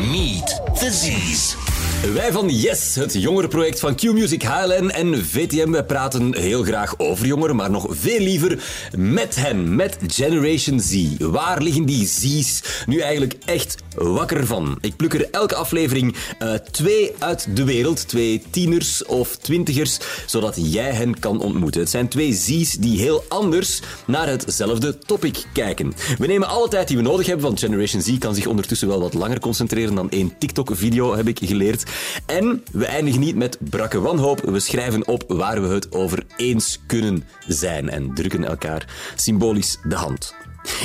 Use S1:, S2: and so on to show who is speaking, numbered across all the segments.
S1: Meet the Z's.
S2: Wij van Yes, het jongerenproject van Q-Music HLN en VTM, wij praten heel graag over jongeren, maar nog veel liever met hen, met Generation Z. Waar liggen die Z's nu eigenlijk echt wakker van? Ik pluk er elke aflevering eh, twee uit de wereld, twee tieners of twintigers, zodat jij hen kan ontmoeten. Het zijn twee Z's die heel anders naar hetzelfde topic kijken. We nemen alle tijd die we nodig hebben, want Generation Z kan zich ondertussen wel wat langer concentreren dan één TikTok-video, heb ik geleerd. En we eindigen niet met brakke wanhoop. We schrijven op waar we het over eens kunnen zijn en drukken elkaar symbolisch de hand.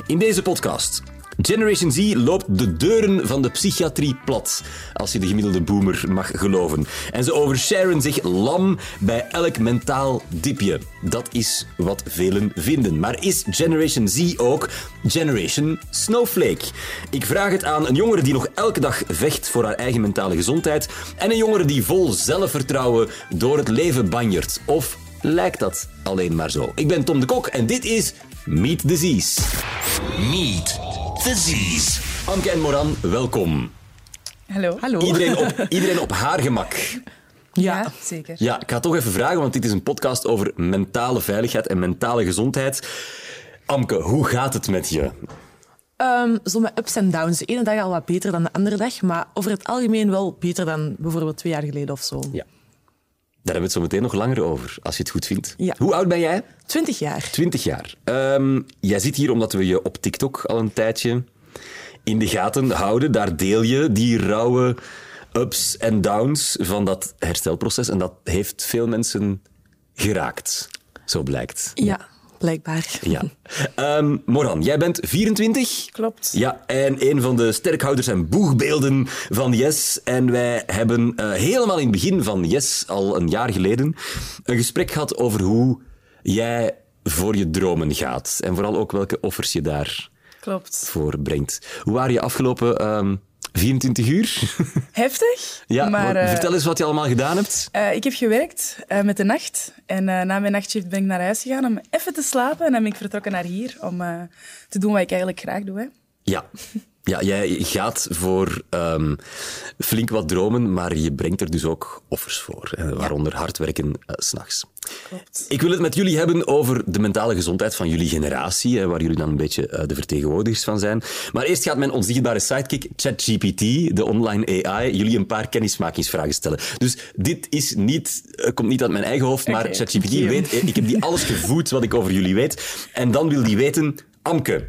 S2: In deze podcast. Generation Z loopt de deuren van de psychiatrie plat, als je de gemiddelde boomer mag geloven. En ze oversharen zich lam bij elk mentaal dipje. Dat is wat velen vinden. Maar is Generation Z ook Generation Snowflake? Ik vraag het aan een jongere die nog elke dag vecht voor haar eigen mentale gezondheid en een jongere die vol zelfvertrouwen door het leven banjert. Of lijkt dat alleen maar zo? Ik ben Tom de Kok en dit is Meet Z's.
S1: Meet the Z's.
S2: Anke en Moran, welkom.
S3: Hallo.
S4: Hallo.
S2: Iedereen op, iedereen op haar gemak.
S3: Ja, zeker.
S2: Ja, ik ga toch even vragen, want dit is een podcast over mentale veiligheid en mentale gezondheid. Amke, hoe gaat het met je?
S4: Ehm, zo met ups en downs. De ene dag al wat beter dan de andere dag, maar over het algemeen wel beter dan bijvoorbeeld twee jaar geleden of zo.
S2: Ja. Daar hebben we het zo meteen nog langer over, als je het goed vindt.
S4: Ja.
S2: Hoe oud ben jij?
S4: Twintig jaar.
S2: 20 jaar. Ehm, jij zit hier omdat we je op TikTok al een tijdje in de gaten houden. Daar deel je die rauwe ups en downs van dat herstelproces. En dat heeft veel mensen geraakt, zo blijkt.
S4: Ja, blijkbaar.
S2: Ja. Ehm, Moran, jij bent 24.
S3: Klopt.
S2: Ja, en een van de sterkhouders en boegbeelden van Yes. En wij hebben eh, helemaal in het begin van Yes, al een jaar geleden, een gesprek gehad over hoe jij voor je dromen gaat. En vooral ook welke offers je daarvoor
S3: Klopt.
S2: brengt. Hoe waren je afgelopen ehm, 24 uur?
S3: Heftig.
S2: ja,
S3: maar eh,
S2: vertel eens wat je allemaal gedaan hebt.
S3: eh, ik heb gewerkt eh, met de nacht. En na mijn nachtshift ben ik naar huis gegaan om even te slapen. En dan ben ik vertrokken naar hier om te doen wat ik eigenlijk graag doe. Hè.
S2: Ja. Ja, jij gaat voor ehm, flink wat dromen, maar je brengt er dus ook offers voor. waaronder hard werken eh, s s'nachts. Ik wil het met jullie hebben over de mentale gezondheid van jullie generatie, eh, waar jullie dan een beetje eh, de vertegenwoordigers van zijn. Maar eerst gaat mijn onzichtbare sidekick, ChatGPT, de online AI, jullie een paar kennismakingsvragen stellen. Dus dit is niet, eh, komt niet uit mijn eigen hoofd, maar ChatGPT weet, ik heb die alles gevoed wat ik over jullie weet. En dan wil die weten, Amke,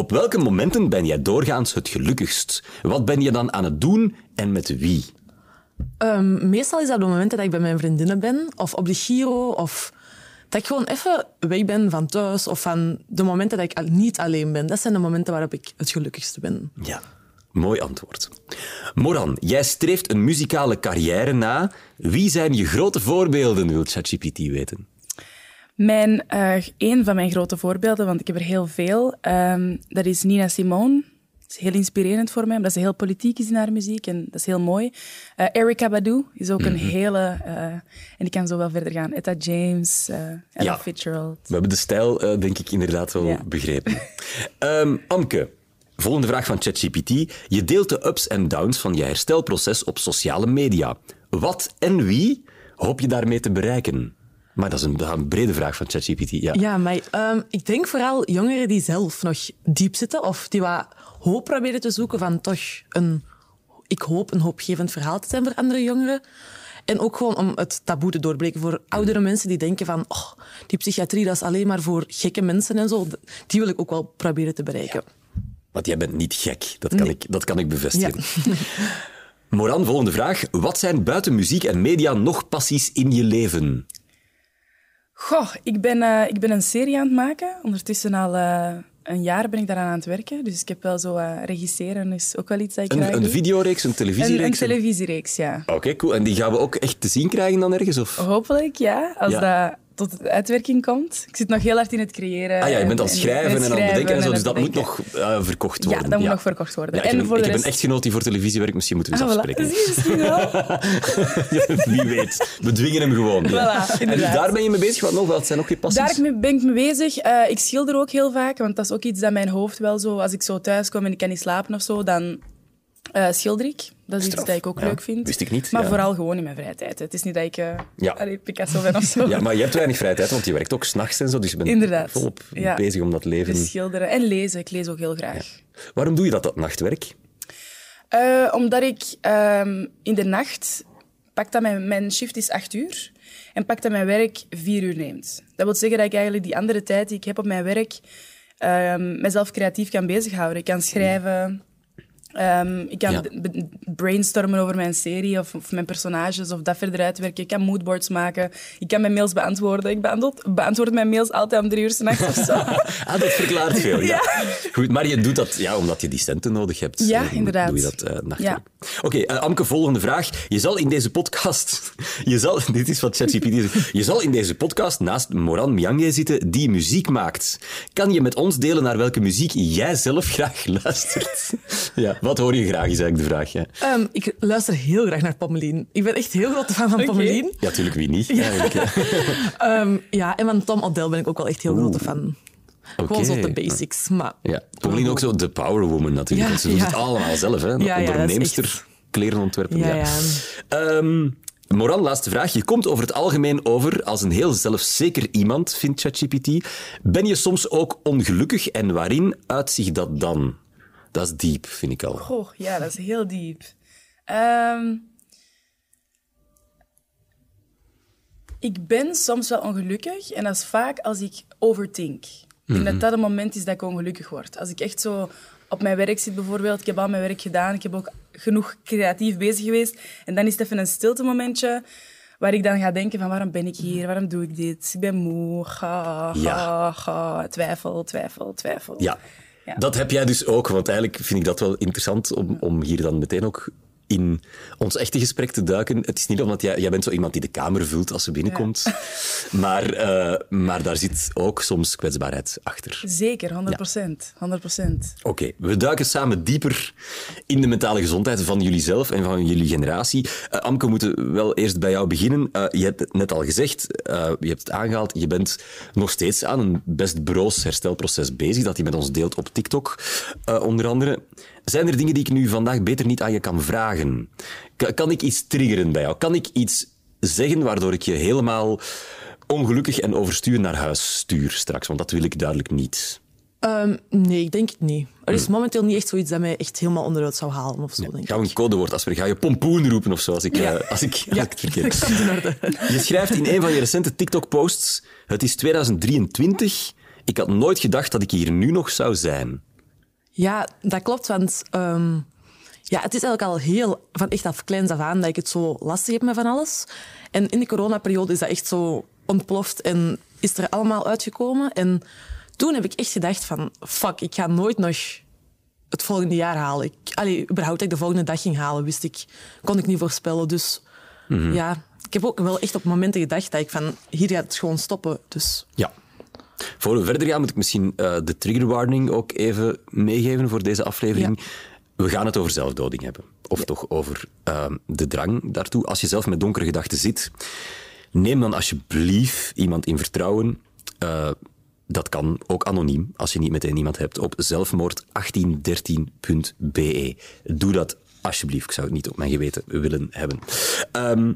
S2: op welke momenten ben jij doorgaans het gelukkigst? Wat ben je dan aan het doen en met wie?
S4: Ehm, meestal is dat op de momenten dat ik bij mijn vriendinnen ben, of op de Giro, of dat ik gewoon even weg ben van thuis, of van de momenten dat ik niet alleen ben. Dat zijn de momenten waarop ik het gelukkigste ben.
S2: Ja, mooi antwoord. Moran, jij streeft een muzikale carrière na. Wie zijn je grote voorbeelden, wil ChatGPT weten?
S3: Mijn, eh, een van mijn grote voorbeelden, want ik heb er heel veel, ehm, dat is Nina Simone. Dat is heel inspirerend voor mij, omdat ze heel politiek is in haar muziek en dat is heel mooi. Eh Erykah Badu is ook een hele... eh, en die kan zo wel verder gaan. Etta James, Ella
S2: Ja.
S3: Fitzgerald.
S2: We hebben de stijl, denk ik, inderdaad wel
S3: Ja.
S2: begrepen. Ehm, Amke, volgende vraag van ChatGPT. Je deelt de ups en downs van je herstelproces op sociale media. Wat en wie hoop je daarmee te bereiken? Maar dat is een, een brede vraag van ChatGPT. Ja.
S4: Ja, maar ehm, ik denk vooral jongeren die zelf nog diep zitten, of die wat hoop proberen te zoeken van toch een, ik hoop, een hoopgevend verhaal te zijn voor andere jongeren. En ook gewoon om het taboe te doorbreken voor oudere mensen die denken van oh, die psychiatrie dat is alleen maar voor gekke mensen en zo. Die wil ik ook wel proberen te bereiken.
S2: Want jij bent niet gek, dat kan,
S4: Nee.
S2: ik, dat kan ik bevestigen.
S4: Ja.
S2: Moran, volgende vraag. Wat zijn buiten muziek en media nog passies in je leven?
S3: Goh, ik ben, eh, ik ben een serie aan het maken. Ondertussen al eh, een jaar ben ik daaraan aan het werken. Dus ik heb wel zo eh, regisseren is ook wel iets dat ik
S2: Een, een
S3: doe.
S2: videoreeks, een
S3: Een, een
S2: televisiereeks?
S3: televisiereeks, ja.
S2: Oké, cool. En die gaan we ook echt te zien krijgen dan ergens? Of?
S3: Hopelijk, ja. Als
S2: Ja.
S3: dat tot uitwerking komt. Ik zit nog heel hard in het creëren.
S2: Ah ja, je bent aan het
S3: en-
S2: schrijven en, aan het bedenken en zo, dus dat moet
S3: bedenken.
S2: nog eh, verkocht
S3: Ja,
S2: worden.
S3: dat moet nog verkocht worden.
S2: Ja, ik
S3: En
S2: heb, een,
S3: voor
S2: ik heb een
S3: rest-
S2: echtgenoot die voor televisie werkt, misschien moeten we eens
S3: Ah, voilà.
S2: afspreken.
S3: Misschien wel.
S2: Wie weet. We dwingen hem gewoon. Ja.
S3: Voilà,
S2: en dus daar ben je mee bezig. Wat nog? Wat zijn nog je passies?
S3: Daar ben ik mee bezig. Eh, ik schilder ook heel vaak, want dat is ook iets dat mijn hoofd wel zo... Als ik zo thuis kom en ik kan niet slapen of zo, dan Eh, schilder ik. Dat is iets dat ik ook
S2: Ja,
S3: leuk vind.
S2: wist ik niet,
S3: Maar
S2: ja.
S3: vooral gewoon in mijn vrije tijd. Het is niet dat ik eh,
S2: Ja.
S3: allee, Picasso ben of zo.
S2: Ja, maar je hebt weinig vrije tijd, want je werkt ook s'nachts en zo. Dus je bent
S3: Inderdaad.
S2: volop bezig om dat leven...
S3: Dus schilderen en lezen. Ik lees ook heel graag.
S2: Waarom doe je dat, dat nachtwerk?
S3: Eh, omdat ik ehm, in de nacht... Pak dat mijn, mijn shift is acht uur. En pak dat mijn werk vier uur neemt. Dat wil zeggen dat ik eigenlijk die andere tijd die ik heb op mijn werk... ehm, mezelf creatief kan bezighouden. Ik kan schrijven... ehm, ik kan
S2: Ja.
S3: brainstormen over mijn serie of, of mijn personages of dat verder uitwerken. Ik kan moodboards maken. Ik kan mijn mails beantwoorden. Ik beantwoord, beantwoord mijn mails altijd om drie uur s'nachts of zo.
S2: Ah, dat verklaart veel, ja. Goed, maar je doet dat ja, omdat je die centen nodig hebt.
S3: Ja,
S2: Eh,
S3: inderdaad.
S2: Doe je dat.
S3: Ja.
S2: Oké, eh, Amke, volgende vraag. Je zal in deze podcast... Je zal, dit is wat ChatGPT zegt. Je zal in deze podcast naast Moran Miange zitten die muziek maakt. Kan je met ons delen naar welke muziek jij zelf graag luistert? Ja, wat hoor je graag, is eigenlijk de vraag. Ja,
S4: Ehm, ik luister heel graag naar Pommelien. Ik ben echt heel grote fan van
S3: Oké.
S4: Pommelien.
S2: ja natuurlijk, wie niet? Eigenlijk, ja.
S4: Ehm, ja, en van Tom Odell ben ik ook wel echt heel grote fan. Gewoon zo de basics. Maar
S2: Ja, Pauline ook zo de power woman natuurlijk.
S4: Ja,
S2: want ze doet
S4: ja.
S2: het allemaal zelf, hè?
S4: Ja, ja, dat is
S2: Onderneemster,
S4: echt-
S2: klereноntwerper.
S4: Ja,
S2: ja.
S4: ja.
S2: Ehm, Moran, laatste vraag. Je komt over het algemeen over als een heel zelfzeker iemand, vindt ChatGPT. Ben je soms ook ongelukkig en waarin uit zich dat dan? Dat is diep, vind ik al.
S3: Goh, ja, dat is heel diep. Ehm, ik ben soms wel ongelukkig en dat is vaak als ik overthink. Ik denk dat dat een moment is dat ik ongelukkig word. Als ik echt zo op mijn werk zit bijvoorbeeld, ik heb al mijn werk gedaan, ik heb ook genoeg creatief bezig geweest en dan is het even een stilte momentje waar ik dan ga denken van waarom ben ik hier, waarom doe ik dit, ik ben moe, ga, ga,
S2: Ja.
S3: ga, twijfel, twijfel, twijfel.
S2: Ja. Dat heb jij dus ook. Want eigenlijk vind ik dat wel interessant om, om hier dan meteen ook in ons echte gesprek te duiken. Het is niet omdat jij, jij bent zo iemand die de kamer vult als ze binnenkomt. Maar, eh, maar daar zit ook soms kwetsbaarheid achter.
S3: Zeker, 100 procent. 100 procent.
S2: Oké, we duiken samen dieper in de mentale gezondheid van jullie zelf en van jullie generatie. Eh, Amke, we moeten wel eerst bij jou beginnen. Eh, je hebt het net al gezegd, je hebt het aangehaald, je bent nog steeds aan een best broos herstelproces bezig, dat je met ons deelt op TikTok, onder andere. Zijn er dingen die ik nu vandaag beter niet aan je kan vragen? Ka- kan ik iets triggeren bij jou? Kan ik iets zeggen waardoor ik je helemaal ongelukkig en overstuur naar huis stuur straks? Want dat wil ik duidelijk niet.
S4: Ehm, nee, ik denk het niet. Er is momenteel niet echt zoiets dat mij echt helemaal onderuit zou halen of zo, denk ik.
S2: Een codewoord afspreken. Ga je pompoen roepen of zo, als ik, eh, als ik, als
S4: Ja,
S2: het verkeerd. Je schrijft in een van je recente TikTok-posts... Het is 2023. Ik had nooit gedacht dat ik hier nu nog zou zijn.
S4: Ja, dat klopt, want ehm, ja, het is eigenlijk al heel, van echt af kleins af aan, dat ik het zo lastig heb met van alles. En in de coronaperiode is dat echt zo ontploft en is er allemaal uitgekomen. En toen heb ik echt gedacht van, fuck, ik ga nooit nog het volgende jaar halen. Ik, allee, überhaupt dat ik de volgende dag ging halen, wist ik, kon ik niet voorspellen. Dus ja, ik heb ook wel echt op momenten gedacht dat ik van, hier gaat het gewoon stoppen. Dus
S2: Ja. Voor we verder gaan, moet ik misschien eh, de trigger warning ook even meegeven voor deze aflevering. We gaan het over zelfdoding hebben. Of toch over ehm, de drang daartoe. Als je zelf met donkere gedachten zit, neem dan alsjeblieft iemand in vertrouwen. Eh, dat kan ook anoniem, als je niet meteen iemand hebt, op zelfmoord1813.be. Doe dat alsjeblieft. Ik zou het niet op mijn geweten willen hebben. Ehm,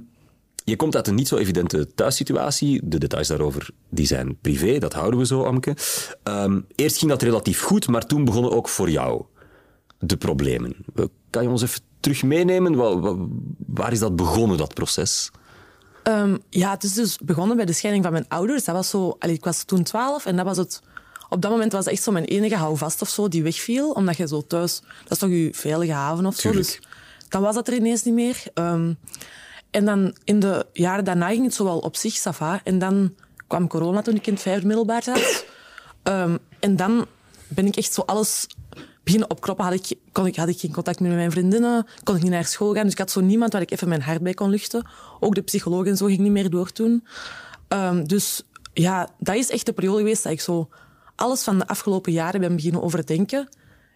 S2: je komt uit een niet zo evidente thuissituatie. De details daarover die zijn privé, dat houden we zo, Amke. Ehm, eerst ging dat relatief goed, maar toen begonnen ook voor jou de problemen. Kan je ons even terug meenemen? Wa- wa- Waar is dat begonnen, dat proces?
S4: Ehm, ja, het is dus begonnen bij de scheiding van mijn ouders. Dat was zo, allee, ik was toen twaalf en dat was het. Op dat moment was dat echt zo mijn enige houvast of zo die wegviel, omdat je zo thuis, dat is toch je veilige haven of zo.
S2: Tuurlijk.
S4: Dus dan was dat er ineens niet meer. Ehm, en dan in de jaren daarna ging het zo wel op zich, safa. En dan kwam corona toen ik in het vijfde middelbaar zat. Ehm, en dan ben ik echt zo alles beginnen opkroppen. Had ik, kon ik, had ik geen contact meer met mijn vriendinnen, kon ik niet naar school gaan. Dus ik had zo niemand waar ik even mijn hart bij kon luchten. Ook de psycholoog en zo ging niet meer door toen. Ehm, dus ja, dat is echt de periode geweest dat ik zo alles van de afgelopen jaren ben beginnen overdenken.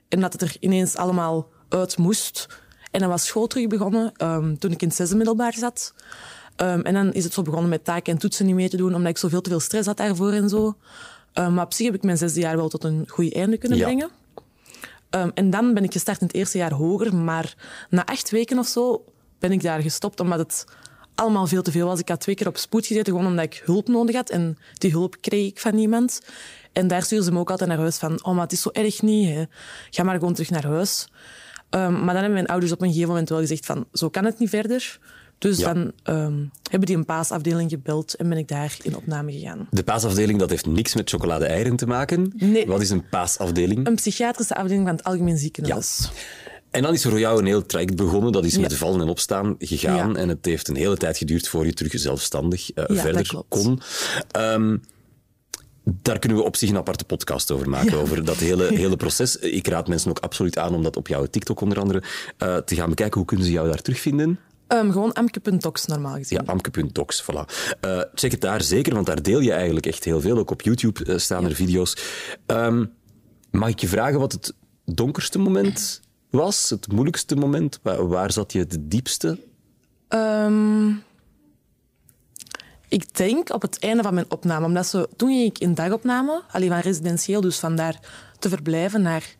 S4: En dat het er ineens allemaal uit moest. En dan was school terug begonnen ehm, toen ik in het zesde middelbaar zat. Ehm, en dan is het zo begonnen met taken en toetsen niet mee te doen, omdat ik zoveel te veel stress had daarvoor en zo. Ehm, maar op zich heb ik mijn zesde jaar wel tot een goed einde kunnen
S2: Ja.
S4: brengen. En dan ben ik gestart in het eerste jaar hoger. Maar na acht weken of zo ben ik daar gestopt, omdat het allemaal veel te veel was. Ik had twee keer op spoed gezeten, gewoon omdat ik hulp nodig had. En die hulp kreeg ik van niemand. En daar stuurden ze me ook altijd naar huis van, oh, maar het is zo erg niet. Hè. Ga maar gewoon terug naar huis. Ehm, maar dan hebben mijn ouders op een gegeven moment wel gezegd van, zo kan het niet verder. Dus
S2: Ja.
S4: dan ehm, hebben die een paasafdeling gebeld en ben ik daar in opname gegaan.
S2: De paasafdeling, dat heeft niks met chocolade-eieren te maken.
S4: Nee.
S2: Wat is een paasafdeling?
S4: Een psychiatrische afdeling van het Algemeen Ziekenhuis.
S2: En dan is er voor jou een heel traject begonnen. Dat is met vallen en opstaan gegaan.
S4: Ja.
S2: En het heeft een hele tijd geduurd voor je terug zelfstandig eh,
S4: Ja, dat
S2: verder
S4: klopt.
S2: kon. Ehm, daar kunnen we op zich een aparte podcast over maken, over dat hele, hele proces. Ik raad mensen ook absoluut aan om dat op jouw TikTok onder andere eh, te gaan bekijken. Hoe kunnen ze jou daar terugvinden?
S4: Ehm, gewoon amke.docs normaal gezien.
S2: Ja, amke.docs, voilà. Eh, check het daar zeker, want daar deel je eigenlijk echt heel veel. Ook op YouTube eh, staan er video's. Ehm, mag ik je vragen wat het donkerste moment was? Het moeilijkste moment? Waar, waar zat je het diepste?
S4: Ehm, ik denk op het einde van mijn opname. Omdat ze, toen ging ik in dagopname, alleen van residentieel, dus vandaar te verblijven naar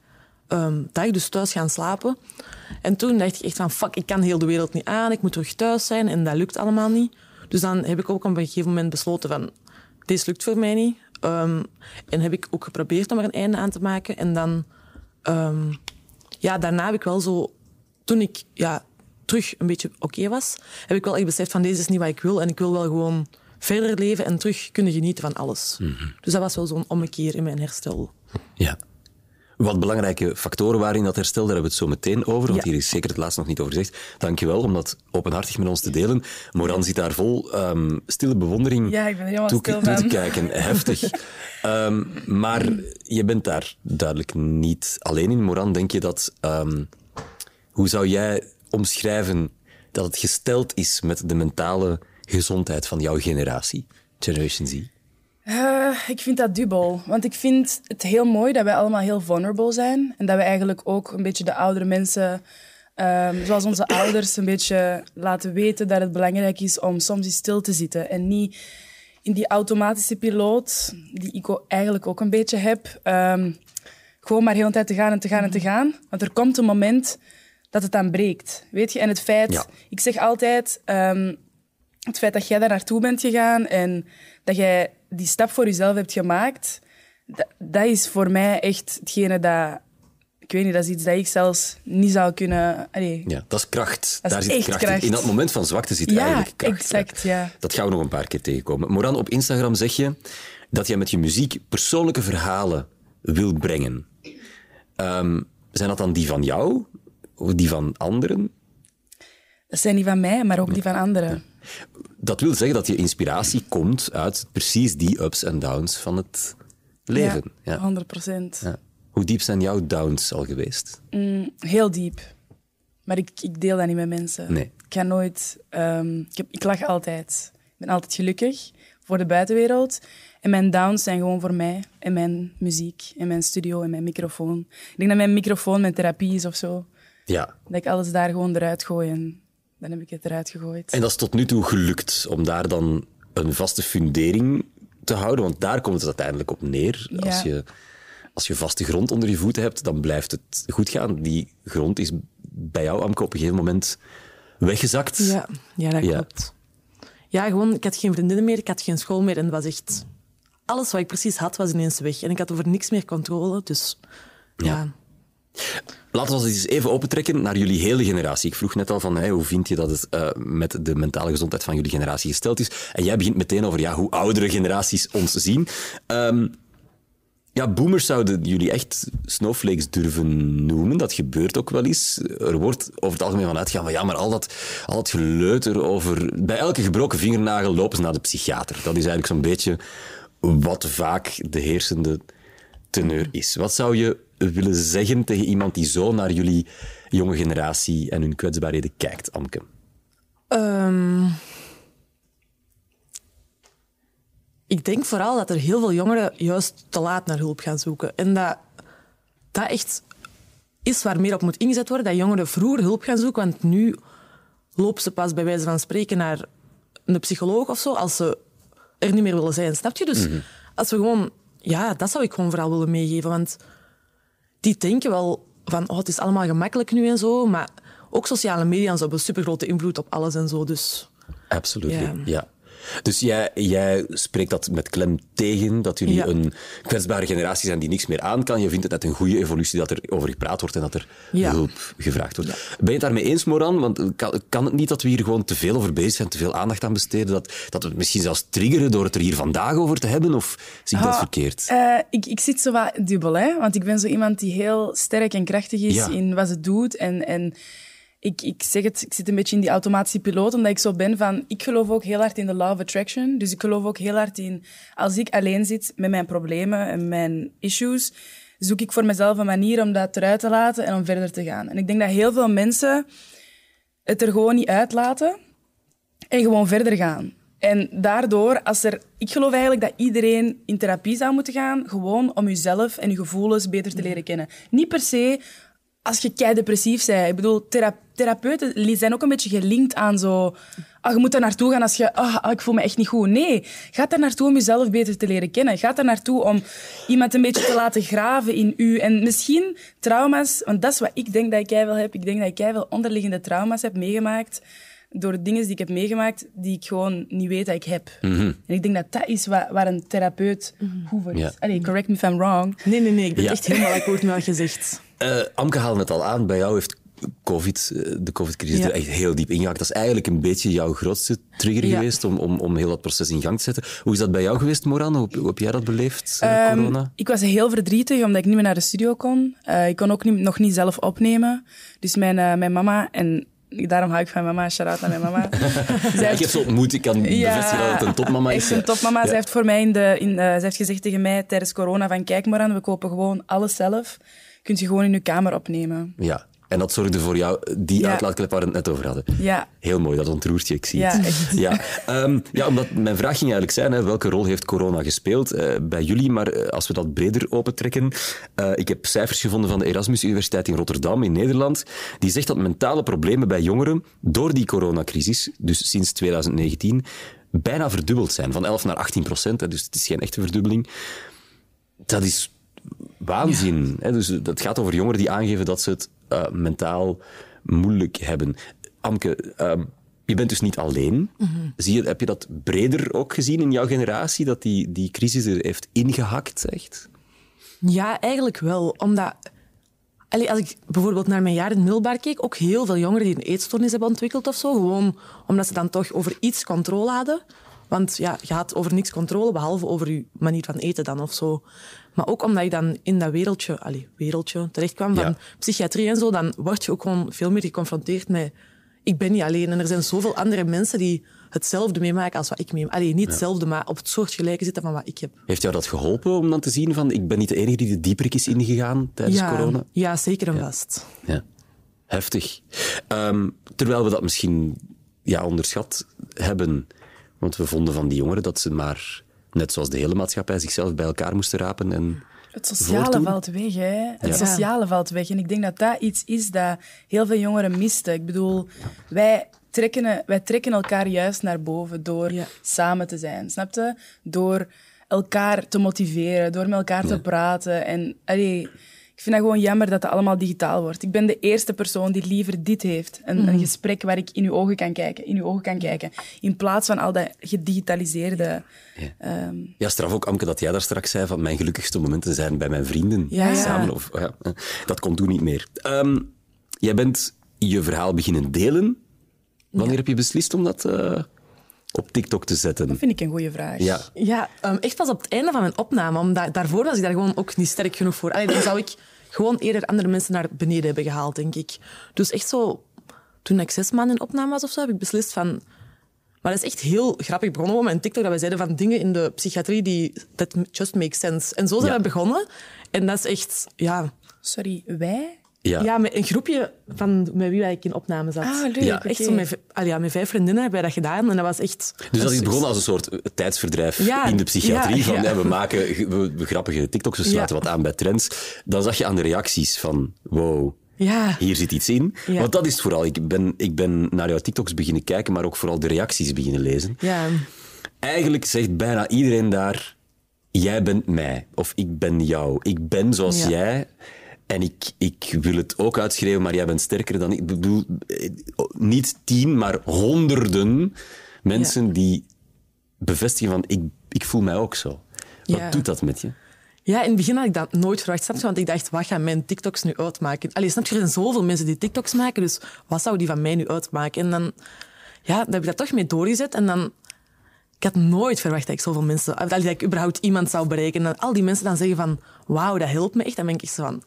S4: ehm, dag, dus thuis gaan slapen. En toen dacht ik echt van, fuck, ik kan heel de wereld niet aan, ik moet terug thuis zijn en dat lukt allemaal niet. Dus dan heb ik ook op een gegeven moment besloten van, dit lukt voor mij niet. Ehm, en heb ik ook geprobeerd om er een einde aan te maken. En dan, ehm, ja, daarna heb ik wel zo, toen ik ja, terug een beetje oké was, heb ik wel echt beseft van deze is niet wat ik wil. En ik wil wel gewoon verder leven en terug kunnen genieten van alles. Dus dat was wel zo'n ommekeer in mijn herstel.
S2: Ja. Wat belangrijke factoren waren in dat herstel, daar hebben we het zo meteen over, want
S4: Ja.
S2: hier is zeker het laatste nog niet over gezegd. Dankjewel om dat openhartig met ons te delen. Moran zit daar vol ehm, stille bewondering
S3: Ja, ik ben er helemaal
S2: toe,
S3: stil
S2: toe te kijken. Heftig. Ehm, maar je bent daar duidelijk niet alleen in. Moran, denk je dat... ehm, hoe zou jij omschrijven dat het gesteld is met de mentale gezondheid van jouw generatie, Generation Z?
S3: Eh, ik vind dat dubbel. Want ik vind het heel mooi dat wij allemaal heel vulnerable zijn. En dat we eigenlijk ook een beetje de oudere mensen, ehm, zoals onze ouders, een beetje laten weten dat het belangrijk is om soms eens stil te zitten. En niet in die automatische piloot, die ik eigenlijk ook een beetje heb, ehm, gewoon maar heel de tijd te gaan en te gaan en te gaan. Want er komt een moment dat het dan breekt. Weet je? En het feit,
S2: Ja.
S3: ik zeg altijd, ehm, het feit dat jij daar naartoe bent gegaan en dat jij die stap voor jezelf hebt gemaakt, dat, dat is voor mij echt hetgene dat... Ik weet niet, dat is iets dat ik zelfs niet zou kunnen... Allee,
S2: Ja, dat is kracht.
S3: Dat is
S2: Daar zit kracht, in. In dat moment van zwakte zit
S3: Ja,
S2: eigenlijk kracht.
S3: exact, ja.
S2: Dat gaan we nog een paar keer tegenkomen. Moran, op Instagram zeg je dat jij met je muziek persoonlijke verhalen wil brengen. Ehm, zijn dat dan die van jou? Of die van anderen?
S3: Dat zijn die van mij, maar ook die van anderen.
S2: Dat wil zeggen dat je inspiratie komt uit precies die ups en downs van het leven.
S3: Ja,
S2: Ja.
S3: 100 procent.
S2: Ja. Hoe diep zijn jouw downs al geweest?
S3: Heel diep. Maar ik, ik deel dat niet met mensen.
S2: Nee.
S3: Ik ga nooit... ehm, ik, heb, ik lach altijd. Ik ben altijd gelukkig voor de buitenwereld. En mijn downs zijn gewoon voor mij. En mijn muziek, en mijn studio, en mijn microfoon. Ik denk dat mijn microfoon mijn therapie is of zo.
S2: Ja.
S3: Dat ik alles daar gewoon eruit gooi en dan heb ik het eruit gegooid.
S2: En dat is tot nu toe gelukt om daar dan een vaste fundering te houden, want daar komt het uiteindelijk op neer.
S3: Ja.
S2: Als, je, als je vaste grond onder je voeten hebt, dan blijft het goed gaan. Die grond is bij jou, Amke, op een gegeven moment weggezakt.
S4: Ja, ja dat
S2: Ja.
S4: klopt. Ja, gewoon, ik had geen vriendinnen meer, ik had geen school meer en het was echt... Alles wat ik precies had, was ineens weg. En ik had over niks meer controle, dus... Ja.
S2: Laten we ons eens even opentrekken naar jullie hele generatie. Ik vroeg net al van, hoe vind je dat het eh, met de mentale gezondheid van jullie generatie gesteld is? En jij begint meteen over ja, hoe oudere generaties ons zien. Ehm, ja, boomers zouden jullie echt snowflakes durven noemen. Dat gebeurt ook wel eens. Er wordt over het algemeen van uitgegaan van ja, maar al dat, al dat geleuter over... Bij elke gebroken vingernagel lopen ze naar de psychiater. Dat is eigenlijk zo'n beetje wat vaak de heersende teneur is. Wat zou je willen zeggen tegen iemand die zo naar jullie jonge generatie en hun kwetsbaarheden kijkt, Amke?
S4: Ehm, ik denk vooral dat er heel veel jongeren juist te laat naar hulp gaan zoeken. En dat dat echt is waar meer op moet ingezet worden. Dat jongeren vroeger hulp gaan zoeken, want nu lopen ze pas bij wijze van spreken naar een psycholoog of zo, als ze er niet meer willen zijn. Snap je? Dus als we gewoon... Ja, dat zou ik gewoon vooral willen meegeven. Want die denken wel van, oh, het is allemaal gemakkelijk nu en zo. Maar ook sociale media hebben super grote invloed op alles en zo. Dus
S2: Absoluut,
S4: Ja.
S2: ja. Dus jij, jij spreekt dat met klem tegen, dat jullie
S4: Ja.
S2: een kwetsbare generatie zijn die niks meer aan kan. Je vindt het net een goede evolutie dat er over gepraat wordt en dat er
S4: Ja.
S2: hulp gevraagd wordt. Ben je het daarmee eens, Moran? Want kan, kan het niet dat we hier gewoon te veel over bezig zijn, te veel aandacht aan besteden, dat, dat we het misschien zelfs triggeren door het er hier vandaag over te hebben? Of zie ik dat
S3: Ah,
S2: verkeerd?
S3: Eh, ik, ik zit zo wat dubbel, hè? want ik ben zo iemand die heel sterk en krachtig is in wat ze doet. En, en ik, ik zeg het, ik zit een beetje in die automatische piloot, omdat ik zo ben van... Ik geloof ook heel hard in de law of attraction. Dus ik geloof ook heel hard in... Als ik alleen zit met mijn problemen en mijn issues, zoek ik voor mezelf een manier om dat eruit te laten en om verder te gaan. En ik denk dat heel veel mensen het er gewoon niet uitlaten en gewoon verder gaan. En daardoor, als er, ik geloof eigenlijk dat iedereen in therapie zou moeten gaan, gewoon om jezelf en je gevoelens beter te leren kennen. Niet per se als je kei depressief bent. Ik bedoel, thera- therapeuten zijn ook een beetje gelinkt aan zo. Ah, je moet daar naartoe gaan als je. Ah, ah, ik voel me echt niet goed. Nee, ga daar naartoe om jezelf beter te leren kennen. Ga daar naartoe om iemand een beetje te laten graven in u. En misschien trauma's, want dat is wat ik denk dat ik wel heb. Ik denk dat ik wel onderliggende trauma's heb meegemaakt door dingen die ik heb meegemaakt, die ik gewoon niet weet dat ik heb. En ik denk dat dat is wa- waar een therapeut goed voor is.
S2: Ja.
S3: Allee, correct me if I'm wrong.
S4: nee, nee, nee. Ik ben
S2: Ja.
S4: echt helemaal akkoord met wat je zegt.
S2: Eh, Amke haalde het al aan, bij jou heeft COVID, eh, de COVID-crisis
S4: Ja.
S2: er echt heel diep ingehakt. Dat is eigenlijk een beetje jouw grootste trigger
S4: Ja.
S2: geweest om, om, om heel dat proces in gang te zetten. Hoe is dat bij jou geweest, Moran? Hoe, hoe heb jij dat beleefd, eh,
S3: Ehm,
S2: corona?
S3: ik was heel verdrietig omdat ik niet meer naar de studio kon. Ik kon ook niet, nog niet zelf opnemen. Dus mijn, mijn mama, en daarom hou ik van mama, shout-out naar mijn mama. Zij
S2: Ik heb ze ontmoet, ik kan bevestigen dat het een topmama is.
S3: Echt een topmama. Zij heeft voor mij in de, in, zij heeft gezegd tegen mij tijdens corona van kijk maar aan, we kopen gewoon alles zelf. Kunt je gewoon in je kamer opnemen.
S2: Ja, en dat zorgde voor jou, die
S3: Ja.
S2: uitlaatklep waar we het net over hadden.
S3: Ja.
S2: Heel mooi, dat ontroert je, ik zie
S3: Ja,
S2: het.
S3: echt.
S2: Ja, Ehm, ja, omdat mijn vraag ging eigenlijk zijn, hè, welke rol heeft corona gespeeld eh, bij jullie? Maar eh, als we dat breder opentrekken, eh, ik heb cijfers gevonden van de Erasmus Universiteit in Rotterdam in Nederland, die zegt dat mentale problemen bij jongeren door die coronacrisis, dus sinds 2019, bijna verdubbeld zijn, van 11 naar 18 procent. Dus het is geen echte verdubbeling. Dat is waanzin. Hè? Dus dat gaat over jongeren die aangeven dat ze het eh, mentaal moeilijk hebben. Amke, ehm, je bent dus niet alleen. Zie je, heb je dat breder ook gezien in jouw generatie, dat die, die crisis er heeft ingehakt, echt?
S4: Ja, eigenlijk wel. Omdat, allee, als ik bijvoorbeeld naar mijn jaar in het middelbaar keek, ook heel veel jongeren die een eetstoornis hebben ontwikkeld of zo. Gewoon omdat ze dan toch over iets controle hadden. Want ja, je had over niks controle, behalve over je manier van eten dan of zo. Maar ook omdat je dan in dat wereldje, allee, wereldje terechtkwam van
S2: Ja.
S4: psychiatrie en zo, dan word je ook gewoon veel meer geconfronteerd met ik ben niet alleen. En er zijn zoveel andere mensen die hetzelfde meemaken als wat ik meemaak. Allee, niet hetzelfde, maar op het soort gelijke zitten van wat ik heb.
S2: Heeft jou dat geholpen om dan te zien van ik ben niet de enige die de dieperik is ingegaan tijdens
S4: ja,
S2: corona?
S4: Ja, zeker en vast.
S2: Ja, heftig. Ehm, terwijl we dat misschien ja, onderschat hebben. Want we vonden van die jongeren dat ze maar, net zoals de hele maatschappij, zichzelf bij elkaar moesten rapen. En
S3: Het sociale
S2: voortdoen.
S3: valt weg, hè. Het
S4: Ja.
S3: sociale valt weg. En ik denk dat dat iets is dat heel veel jongeren misten. Ik bedoel, wij trekken, wij trekken elkaar juist naar boven door
S4: Ja.
S3: samen te zijn, snap je? Door elkaar te motiveren, door met elkaar te praten. En allee, ik vind dat gewoon jammer dat het allemaal digitaal wordt. Ik ben de eerste persoon die liever dit heeft. Een,
S4: Mhm.
S3: een gesprek waar ik in uw ogen kan kijken, in uw ogen kan kijken. In plaats van al dat gedigitaliseerde... ehm,
S2: Ja, straf ook, Amke, dat jij daar straks zei van mijn gelukkigste momenten zijn bij mijn vrienden
S4: Ja, ja.
S2: samen. Of, ja, dat komt toen niet meer. Ehm, jij bent je verhaal beginnen delen. Wanneer heb je beslist om dat eh, op TikTok te zetten?
S3: dat vind ik een goede vraag.
S2: Ja,
S4: Ja, ehm, echt pas op het einde van mijn opname. Omdat daarvoor was ik daar gewoon ook niet sterk genoeg voor. Allee, dan zou ik gewoon eerder andere mensen naar beneden hebben gehaald, denk ik. Dus echt zo, toen ik zes maanden in opname was of zo, heb ik beslist van... Maar dat is echt heel grappig begonnen op mijn TikTok, dat wij zeiden van dingen in de psychiatrie die that just make sense. En zo zijn
S2: Ja.
S4: we begonnen. En dat is echt, ja...
S3: Sorry, wij?
S2: Ja.
S4: Ja, met een groepje van met wie ik in opname zat.
S3: Ah, leuk.
S2: Ja.
S4: Echt zo met, ja, met vijf vriendinnen hebben wij dat gedaan. En dat was echt...
S2: Dus dat is begonnen als een soort eh, tijdsverdrijf
S4: Ja,
S2: in de psychiatrie.
S4: ja,
S2: van,
S4: ja.
S2: ja, we maken we, we grappige TikToks, we sluiten
S4: Ja.
S2: wat aan bij trends. Dan zag je aan de reacties van, wow,
S4: Ja.
S2: hier zit iets in.
S4: Ja.
S2: Want dat is het vooral. Ik ben, ik ben naar jouw TikToks beginnen kijken, maar ook vooral de reacties beginnen lezen.
S4: Ja.
S2: Eigenlijk zegt bijna iedereen daar, jij bent mij. Of ik ben jou. Ik ben zoals
S4: Ja.
S2: jij. En ik, ik wil het ook uitschreeuwen, maar jij bent sterker dan ik. Ik bedoel, eh, niet tien, maar honderden mensen die bevestigen van ik, ik voel mij ook zo. Wat
S4: Ja.
S2: doet dat met je?
S4: Ja, in het begin had ik dat nooit verwacht, snap je? Want ik dacht, wat gaan mijn TikToks nu uitmaken? Allee, snap je, er zijn zoveel mensen die TikToks maken, dus wat zou die van mij nu uitmaken? En dan, ja, dan heb ik dat toch mee doorgezet en dan... Ik had nooit verwacht dat ik zoveel mensen... Dat ik überhaupt iemand zou bereiken. En al die mensen dan zeggen van, wauw, dat helpt me echt. Dan ben ik echt zo van,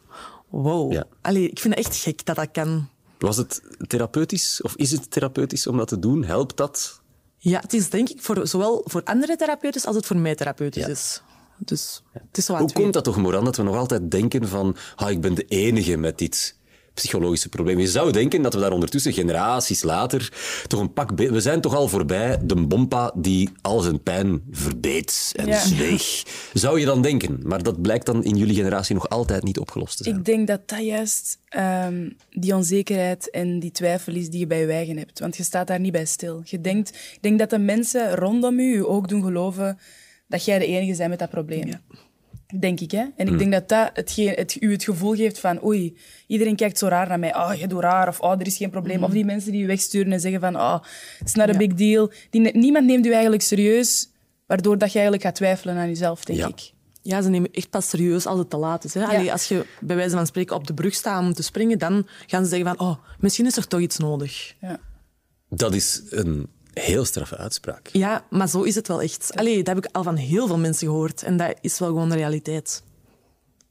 S4: wow.
S2: Ja.
S4: Allee, ik vind het echt gek dat dat kan.
S2: Was het therapeutisch of is het therapeutisch om dat te doen? Helpt dat?
S4: Ja, het is denk ik voor, zowel voor andere therapeuten als het voor mij therapeutisch
S2: Ja.
S4: is. Dus het is zo wat
S2: Hoe komt dat toch, Moran, dat we nog altijd denken van ah, ik ben de enige met dit psychologische probleem. Je zou denken dat we daar ondertussen generaties later toch een pak... We zijn toch al voorbij de bompa die al zijn pijn verbeet en
S3: Ja.
S2: zweeg. Zou je dan denken. Maar dat blijkt dan in jullie generatie nog altijd niet opgelost te zijn.
S3: Ik denk dat dat juist ehm, die onzekerheid en die twijfel is die je bij je eigen hebt. Want je staat daar niet bij stil. Je denkt, ik denk dat de mensen rondom je je ook doen geloven dat jij de enige bent met dat probleem. Denk ik, hè? En ik denk dat dat hetgeen, het, u het gevoel geeft van oei, iedereen kijkt zo raar naar mij. Oh, je doet raar. Of oh, er is geen probleem. Of die mensen die je wegsturen en zeggen van oh, it's not a big deal. Die, niemand neemt u eigenlijk serieus, waardoor dat je eigenlijk gaat twijfelen aan jezelf, denk
S2: Ja.
S3: ik.
S4: Ja, ze nemen echt pas serieus als het te laat is. Hè? Allee, als je bij wijze van spreken op de brug staat om te springen, dan gaan ze zeggen van, oh, misschien is er toch iets nodig.
S3: Ja.
S2: Dat is een heel straffe uitspraak.
S4: Ja, maar zo is het wel echt. Allee, dat heb ik al van heel veel mensen gehoord. En dat is wel gewoon de realiteit.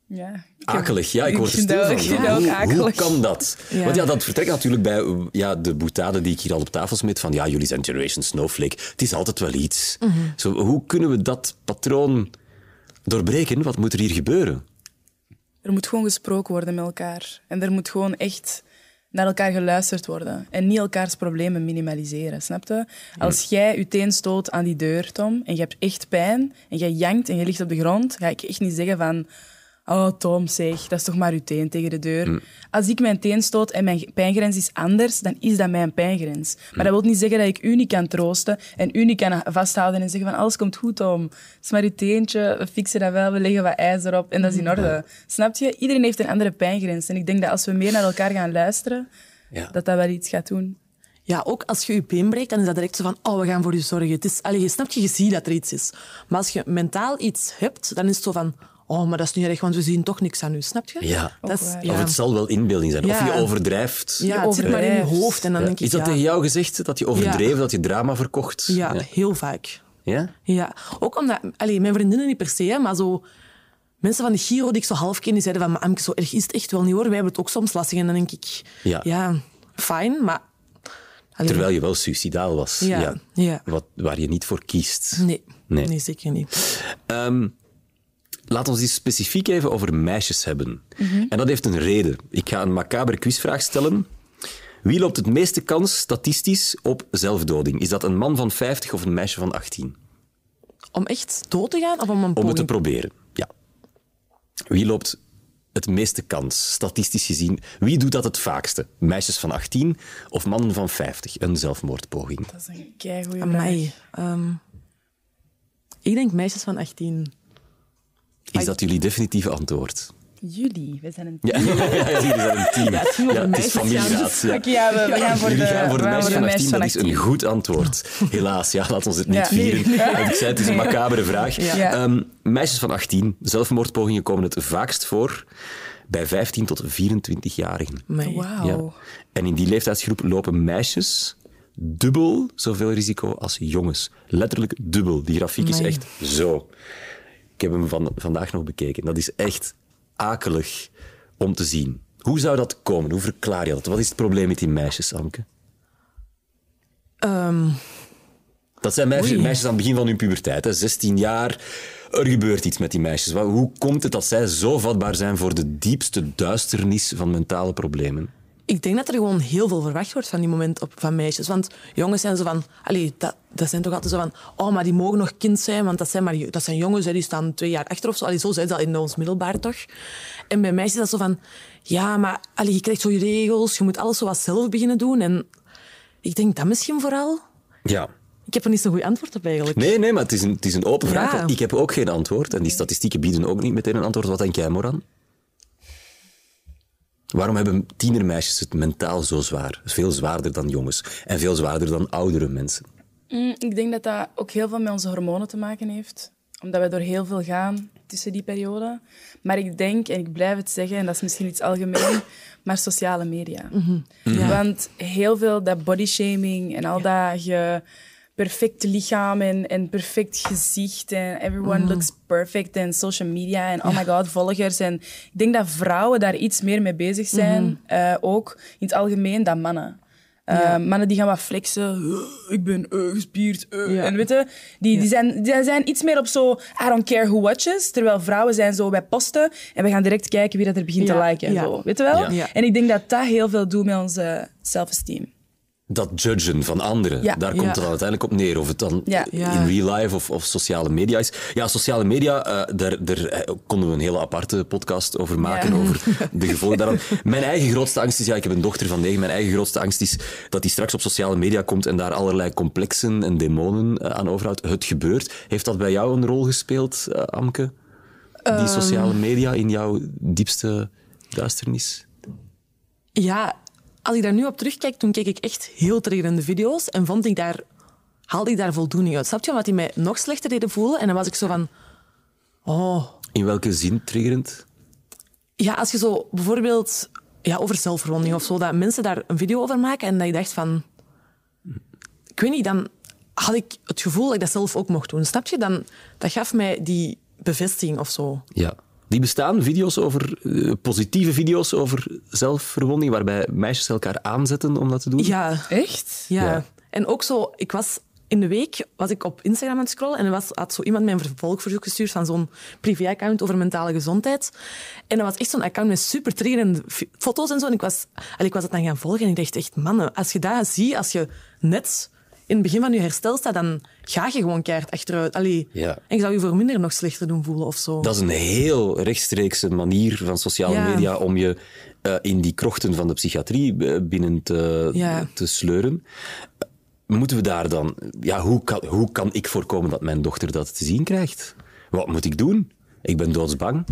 S3: Ja.
S2: Akelig, ja, ik word er stil van. Hoe, hoe kan dat?
S4: Ja.
S2: Want ja, dat vertrekt natuurlijk bij ja, de boetade die ik hier al op tafel smit van ja, jullie zijn Generation Snowflake. Het is altijd wel iets.
S3: Mhm.
S2: Zo, hoe kunnen we dat patroon doorbreken? Wat moet er hier gebeuren?
S3: Er moet gewoon gesproken worden met elkaar. En er moet gewoon echt naar elkaar geluisterd worden. En niet elkaars problemen minimaliseren, snap je? Als jij je teen stoot aan die deur, Tom, en je hebt echt pijn, en jij jankt en je ligt op de grond, ga ik echt niet zeggen van... Oh, Tom, zeg, dat is toch maar uw teen tegen de deur. Als ik mijn teen stoot en mijn pijngrens is anders, dan is dat mijn pijngrens. Maar dat wil niet zeggen dat ik u niet kan troosten en u niet kan vasthouden en zeggen van alles komt goed, Tom. Het is maar uw teentje, we fixen dat wel, we leggen wat ijs erop en dat is in orde. Snap je? Iedereen heeft een andere pijngrens. En ik denk dat als we meer naar elkaar gaan luisteren,
S2: Ja.
S3: dat dat wel iets gaat doen.
S4: Ja, ook als je je been breekt, dan is dat direct zo van, oh, we gaan voor je zorgen. Het is, allee, je snapt, je, je ziet dat er iets is. Maar als je mentaal iets hebt, dan is het zo van, oh, maar dat is niet erg, want we zien toch niks aan u. Snap je?
S2: Ja.
S4: Dat is,
S3: waar.
S4: ja.
S2: Of het zal wel inbeelding zijn. Of je overdrijft.
S4: Ja, het zit maar in je hoofd. En dan
S2: Ja.
S4: denk ik,
S2: Is dat
S4: ja,
S2: tegen jou gezegd, dat je overdreven, dat je drama verkocht?
S4: ja, heel vaak.
S2: Ja?
S4: Ja, ook omdat, allee, mijn vriendinnen niet per se, hè, maar zo mensen van de Giro die ik zo half ken, die zeiden van, maar Amke, zo erg is het echt wel niet hoor. Wij hebben het ook soms lastig. En dan denk ik,
S2: Ja.
S4: ja, fijn, maar... allee,
S2: Terwijl je wel suicidaal was.
S4: Ja, ja.
S2: Wat, waar je niet voor kiest.
S4: Nee,
S2: Nee.
S4: nee. zeker niet.
S2: Ehm, laat ons eens specifiek even over meisjes hebben. En dat heeft een reden. Ik ga een macabre quizvraag stellen. Wie loopt het meeste kans statistisch op zelfdoding? Is dat een man van 50 of een meisje van 18?
S4: Om echt dood te gaan of om een
S2: Om het te
S4: poging?
S2: proberen, ja. Wie loopt het meeste kans, statistisch gezien? Wie doet dat het vaakste? Meisjes van 18 of mannen van 50? Een zelfmoordpoging.
S3: Dat is een keigoeie vraag.
S4: Amai. Ehm, ik denk meisjes van 18.
S2: Is dat jullie definitieve antwoord?
S3: Jullie, we zijn een
S2: Ja, ja, ja, ja, jullie zijn een team.
S4: het over
S2: het is familieraad. Ja.
S3: Oké, ja, we, we gaan voor de,
S2: Jullie gaan voor de meisjes van 18, dat is een
S3: 18.
S2: goed antwoord. Helaas, ja, laat ons het niet
S3: Ja.
S2: vieren.
S3: Nee.
S2: Ik zei, het is een macabere vraag.
S3: Ja.
S2: Ehm, meisjes van 18, zelfmoordpogingen komen het vaakst voor bij 15 tot 24-jarigen.
S4: Amai.
S3: Wauw.
S2: Ja. En in die leeftijdsgroep lopen meisjes dubbel zoveel risico als jongens. Letterlijk dubbel. Die grafiek is echt zo. Ik heb hem van, vandaag nog bekeken. Dat is echt akelig om te zien. Hoe zou dat komen? Hoe verklaar je dat? Wat is het probleem met die meisjes, Amke?
S4: Ehm,
S2: Dat zijn meisjes,
S4: Oei.
S2: meisjes aan het begin van hun puberteit, hè, 16 jaar. Er gebeurt iets met die meisjes. Hoe komt het dat zij zo vatbaar zijn voor de diepste duisternis van mentale problemen?
S4: Ik denk dat er gewoon heel veel verwacht wordt van die moment op, van meisjes. Want jongens zijn zo van... Allee, dat, dat zijn toch altijd zo van... Oh, maar die mogen nog kind zijn, want dat zijn, maar, dat zijn jongens, hè, die staan twee jaar achter of zo. Allee, zo zijn ze dat in ons middelbaar toch. En bij meisjes is dat zo van... Ja, maar allee, je krijgt zo je regels, je moet alles zo wat zelf beginnen doen. En ik denk dat misschien vooral...
S2: Ja.
S4: Ik heb er niet zo'n goed antwoord op eigenlijk.
S2: Nee, nee, maar het is een, het is een open vraag.
S4: Ja.
S2: Ik heb ook geen antwoord. En die statistieken bieden ook niet meteen een antwoord. Wat denk jij, Moran? Waarom hebben tienermeisjes het mentaal zo zwaar? Veel zwaarder dan jongens. En veel zwaarder dan oudere mensen.
S3: Mm, ik denk dat dat ook heel veel met onze hormonen te maken heeft. Omdat we door heel veel gaan tussen die periode. Maar ik denk, en ik blijf het zeggen, en dat is misschien iets algemeen, maar sociale media.
S4: Ja.
S3: Want heel veel dat bodyshaming en al dat je perfecte lichaam en, en perfect gezicht en everyone looks perfect en social media en oh my god, volgers. En ik denk dat vrouwen daar iets meer mee bezig zijn, eh, ook in het algemeen, dan mannen. Eh, Mannen die gaan wat flexen. "Uh, ik ben uh, gespierd. uh."
S4: Ja.
S3: En weet je, die, die, zijn, die zijn iets meer op zo I don't care who watches. Terwijl vrouwen zijn zo, wij posten en we gaan direct kijken wie dat er begint te liken. En zo. Weet je wel? En ik denk dat dat heel veel doet met onze self-esteem.
S2: Dat judgen van anderen,
S3: Ja.
S2: daar komt
S4: Ja.
S2: het dan uiteindelijk op neer. Of het dan
S3: Ja.
S4: Ja.
S2: in real life of, of sociale media is. Ja, sociale media, eh, daar, daar eh, konden we een hele aparte podcast over maken.
S3: Ja.
S2: Over de gevolgen daarvan. Mijn eigen grootste angst is, ja, ik heb een dochter van negen. Mijn eigen grootste angst is dat die straks op sociale media komt en daar allerlei complexen en demonen eh, aan overhoudt. Het gebeurt. Heeft dat bij jou een rol gespeeld, Amke? Die
S3: Ehm.
S2: sociale media in jouw diepste duisternis?
S4: Ja, als ik daar nu op terugkijk, toen keek ik echt heel triggerende video's en vond ik daar, haalde ik daar voldoening uit. Snap je? Omdat die mij nog slechter deden voelen. En dan was ik zo van... Oh,
S2: In welke zin triggerend?
S4: Ja, als je zo bijvoorbeeld ja, over zelfverwonding of zo, dat mensen daar een video over maken en dat je dacht van... Ik weet niet, dan had ik het gevoel dat ik dat zelf ook mocht doen. Snap je? Dan, dat gaf mij die bevestiging of zo.
S2: Ja. Die bestaan, video's over, eh, positieve video's over zelfverwonding, waarbij meisjes elkaar aanzetten om dat te doen.
S4: Ja,
S3: Echt?
S4: ja.
S2: Ja.
S4: En ook zo, ik was in de week was ik op Instagram aan het scrollen en er was, had zo iemand mij een vervolgverzoek gestuurd van zo'n privé-account over mentale gezondheid. En dat was echt zo'n account met super triggerende foto's en zo. En ik was, allee, ik was het dan gaan volgen en ik dacht echt, mannen, als je dat ziet, als je net in het begin van je herstel staat, dan ga je gewoon keihard achteruit. Allee,
S2: Ja.
S4: En ik zou je voor minder nog slechter doen voelen of zo.
S2: Dat is een heel rechtstreekse manier van sociale
S4: Ja.
S2: media om je eh, in die krochten van de psychiatrie eh, binnen te,
S4: Ja.
S2: te sleuren. Moeten we daar dan... Ja, hoe kan, hoe kan ik voorkomen dat mijn dochter dat te zien krijgt? Wat moet ik doen? Ik ben doodsbang.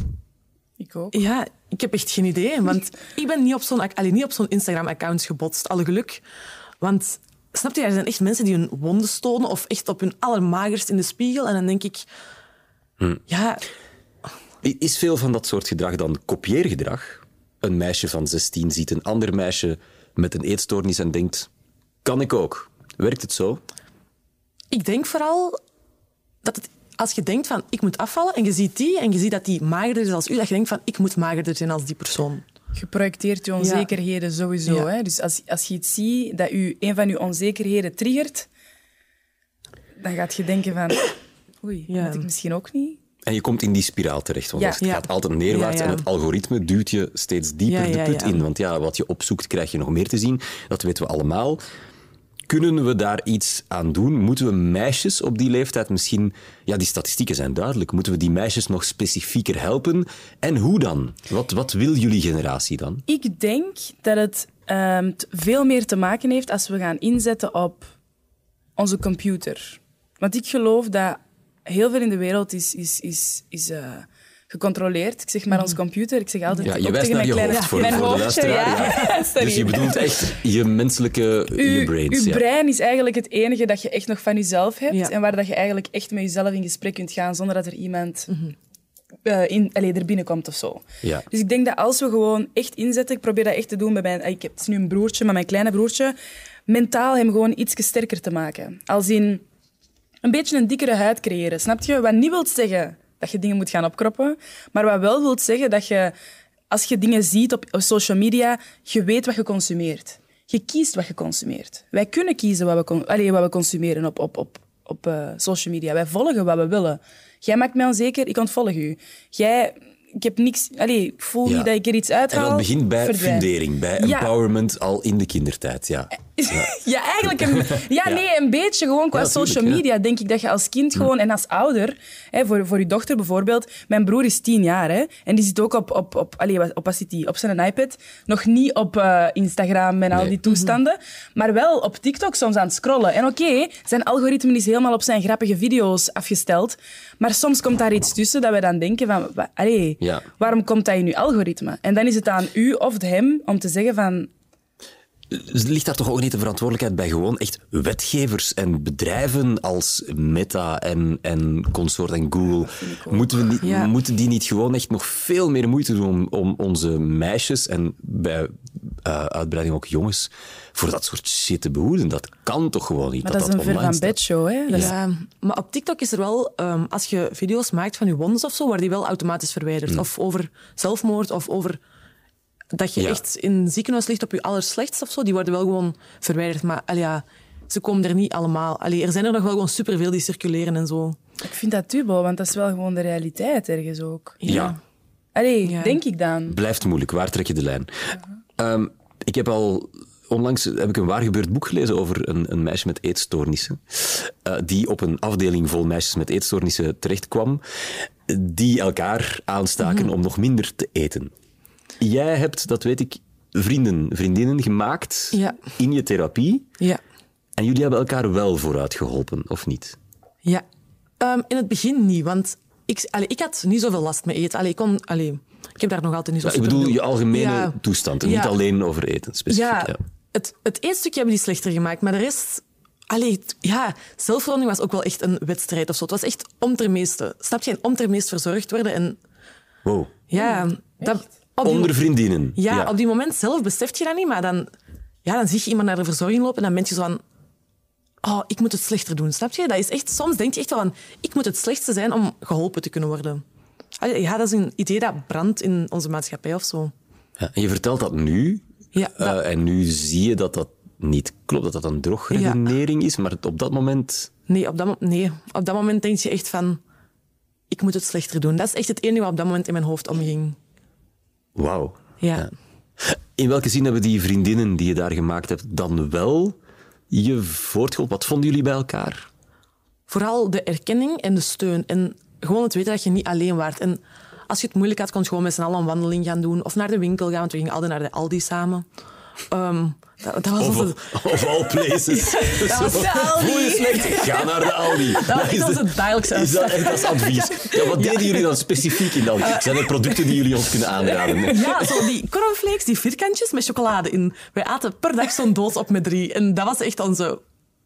S3: Ik ook.
S4: Ja, ik heb echt geen idee. Want ik ben niet op zo'n niet op zo'n Instagram-account gebotst, alle geluk. Want, snap je, er zijn echt mensen die hun wonden stonen of echt op hun allermagerst in de spiegel. En dan denk ik... Ja,
S2: I- Is veel van dat soort gedrag dan kopieergedrag? Een meisje van 16 ziet een ander meisje met een eetstoornis en denkt... Kan ik ook? Werkt het zo?
S4: ik denk vooral dat het... Als je denkt van, ik moet afvallen, en je ziet die, en je ziet dat die magerder is als u, dat je denkt van, ik moet magerder zijn als die persoon.
S3: Je projecteert je onzekerheden sowieso.
S4: Ja.
S3: Hè? Dus als, als je iets ziet dat u, een van je onzekerheden triggert, dan gaat je denken van... Oei,
S4: Ja.
S3: moet ik misschien ook niet?
S2: En je komt in die spiraal terecht, want
S3: Ja.
S2: het
S4: Ja.
S2: gaat altijd neerwaarts
S4: Ja, ja.
S2: en het algoritme duwt je steeds dieper
S4: Ja, ja,
S2: de put
S4: ja.
S2: in. Want ja, wat je opzoekt, krijg je nog meer te zien. Dat weten we allemaal. Kunnen we daar iets aan doen? Moeten we meisjes op die leeftijd misschien... Ja, die statistieken zijn duidelijk. Moeten we die meisjes nog specifieker helpen? En hoe dan? Wat, wat wil jullie generatie dan?
S3: Ik denk dat het ehm, veel meer te maken heeft als we gaan inzetten op onze computer. Want ik geloof dat heel veel in de wereld is, is, is, is eh, gecontroleerd. Ik zeg maar ons computer. Ik zeg altijd
S2: Ja, je wijst
S3: tegen
S2: naar
S3: mijn
S2: je
S3: kleine...
S2: hoofd voor,
S3: mijn
S2: voor de
S3: hoofdje,
S2: luisteraar.
S3: ja. Sorry.
S2: Dus je bedoelt echt je menselijke je brains.
S3: uw
S2: ja.
S3: brein is eigenlijk het enige dat je echt nog van jezelf hebt.
S4: Ja.
S3: En waar dat je eigenlijk echt met jezelf in gesprek kunt gaan zonder dat er iemand eh, in, allee, er binnenkomt of zo.
S2: Ja.
S3: Dus ik denk dat als we gewoon echt inzetten, ik probeer dat echt te doen bij mijn... Ik heb het is nu een broertje, maar mijn kleine broertje. Mentaal hem gewoon iets sterker te maken. Als in een beetje een dikkere huid creëren, snap je? Wat niet wil zeggen dat je dingen moet gaan opkroppen, maar wat wel wil zeggen dat je, als je dingen ziet op social media, je weet wat je consumeert. Je kiest wat je consumeert. Wij kunnen kiezen wat we, allee, wat we consumeren op, op, op, op eh, social media. Wij volgen wat we willen. Jij maakt mij onzeker, ik ontvolg u. Jij, ik heb niks... Allee, ik voel
S2: Ja.
S3: niet dat ik er iets
S2: En
S3: uithaal.
S2: dat begint bij fundering, bij
S3: Ja.
S2: empowerment al in de kindertijd. Ja.
S3: Ja, eigenlijk een, ja, nee, een beetje gewoon qua social media. Denk ik dat je als kind gewoon en als ouder, hè, voor, voor je dochter bijvoorbeeld. Mijn broer is tien jaar hè, en die zit ook op, op, op, allee, wat- op, wat zit die? op zijn iPad. Nog niet op eh, Instagram en al
S2: Nee.
S3: die toestanden, maar wel op TikTok soms aan het scrollen. En oké, zijn algoritme is helemaal op zijn grappige video's afgesteld, maar soms komt daar iets tussen dat we dan denken van, allee,
S2: Ja.
S3: waarom komt dat in uw algoritme? En dan is het aan u of hem om te zeggen van,
S2: Ligt daar toch ook niet de verantwoordelijkheid bij gewoon echt wetgevers en bedrijven als Meta en, en Consort en Google? Moeten, we niet,
S4: Ja.
S2: moeten die niet gewoon echt nog veel meer moeite doen om, om onze meisjes en bij eh, uitbreiding ook jongens voor dat soort shit te behoeden? Dat kan toch gewoon niet?
S3: maar dat, is een ver van
S2: staat?
S3: bed show, hè? Dat is-
S4: Ja, maar op TikTok is er wel, ehm, als je video's maakt van je wondens of zo, worden die wel automatisch verwijderd. Of over zelfmoord of over dat je
S2: Ja.
S4: echt in een ziekenhuis ligt op je allerslechtst of zo, die worden wel gewoon verwijderd. Maar allee, ja, ze komen er niet allemaal. Allee, er zijn er nog wel gewoon superveel die circuleren en zo.
S3: Ik vind dat dubbel, want dat is wel gewoon de realiteit ergens ook.
S2: Ja.
S3: Allee,
S4: Ja.
S3: denk ik dan.
S2: Blijft moeilijk. Waar trek je de lijn? Ehm, ik heb al onlangs heb ik een waar gebeurd boek gelezen over een, een meisje met eetstoornissen. eh, die op een afdeling vol meisjes met eetstoornissen terechtkwam. Die elkaar aanstaken om nog minder te eten. Jij hebt, dat weet ik, vrienden, vriendinnen gemaakt
S4: Ja.
S2: in je therapie.
S4: Ja.
S2: En jullie hebben elkaar wel vooruit geholpen, of niet?
S4: Ja. Ehm, in het begin niet, want ik, allee, ik had niet zoveel last met eten. Allee, ik, kon, allee, ik heb daar nog altijd niet zo
S2: Ja, ik bedoel je algemene
S4: Ja.
S2: toestand, en
S4: Ja.
S2: niet alleen over eten specifiek.
S4: Ja,
S2: ja.
S4: Het, het eetstukje hebben die slechter gemaakt, maar de rest... Allee, ja, zelfverandering was ook wel echt een wedstrijd of zo. Het was echt om ter meeste. Snap je? Om ter meest verzorgd worden. En
S2: Wow.
S4: ja, dat, op die,
S2: Onder vriendinnen.
S4: ja, op die moment zelf beseft je dat niet, maar dan, ja, dan zie je iemand naar de verzorging lopen en dan ben je zo van... Oh, ik moet het slechter doen, snap je? Dat is echt, soms denk je echt wel van... Ik moet het slechtste zijn om geholpen te kunnen worden. Ja, dat is een idee dat brandt in onze maatschappij of zo.
S2: Ja, en je vertelt dat nu,
S4: Ja,
S2: eh, en nu zie je dat dat niet klopt, dat dat een drogredenering is, maar op dat moment...
S4: Nee op, dat, nee, op dat moment denk je echt van... Ik moet het slechter doen. Dat is echt het enige wat op dat moment in mijn hoofd omging.
S2: Wauw.
S4: Ja.
S2: In welke zin hebben die vriendinnen die je daar gemaakt hebt dan wel je voortgeholpen? Wat vonden jullie bij elkaar?
S4: Vooral de erkenning en de steun. En gewoon het weten dat je niet alleen waart. En als je het moeilijk had, kon je gewoon met z'n allen een wandeling gaan doen. Of naar de winkel gaan, want we gingen altijd naar de Aldi samen. Ehm, dat, dat was
S2: Of,
S4: onze...
S2: of all places.
S4: dat was de Aldi.
S2: Voel je slecht? Ga naar de Aldi.
S4: Dat was
S2: is
S4: echt onze dagelijkse
S2: is dat, dat is advies. Ja, wat deden jullie dan specifiek in Aldi? Zijn er producten die jullie ons kunnen aanraden?
S4: Ja, zo die cornflakes, die vierkantjes met chocolade in. Wij aten per dag zo'n doos op met drie. En dat was echt onze...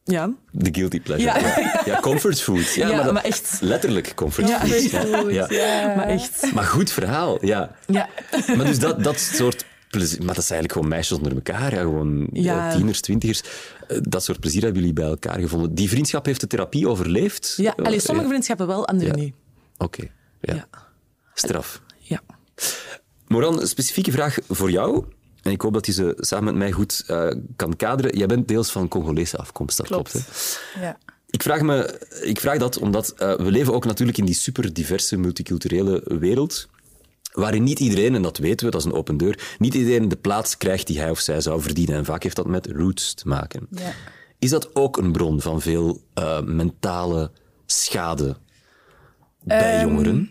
S4: Ja.
S2: De guilty pleasure.
S4: Ja.
S2: Ja, ja comfort food. Ja,
S4: Ja,
S2: maar, dat-
S4: maar echt.
S2: Letterlijk comfort
S4: Ja,
S2: food.
S4: echt
S2: Ja, ja.
S4: Maar echt.
S2: Maar goed verhaal, ja.
S4: Ja.
S2: Maar dus dat, dat soort plezier... Maar dat is eigenlijk gewoon meisjes onder elkaar. Ja, gewoon
S4: Ja.
S2: eh, tieners, twintigers. Eh, Dat soort plezier hebben jullie bij elkaar gevonden. Die vriendschap heeft de therapie overleefd?
S4: Ja,
S2: Eh,
S4: allee, sommige vriendschappen wel, andere niet.
S2: Oké, ja.
S4: Ja.
S2: Straf.
S4: Ja.
S2: Moran, een specifieke vraag voor jou. En ik hoop dat je ze samen met mij goed eh, kan kaderen. Jij bent deels van Congolese afkomst, dat klopt.
S3: Klopt.
S2: hè?
S3: Ja.
S2: Ik vraag, me, ik vraag dat omdat eh, we leven ook natuurlijk in die super diverse multiculturele wereld. Waarin niet iedereen, en dat weten we, dat is een open deur, niet iedereen de plaats krijgt die hij of zij zou verdienen. En vaak heeft dat met roots te maken.
S3: Ja.
S2: Is dat ook een bron van veel eh, mentale schade bij
S3: Ehm,
S2: jongeren?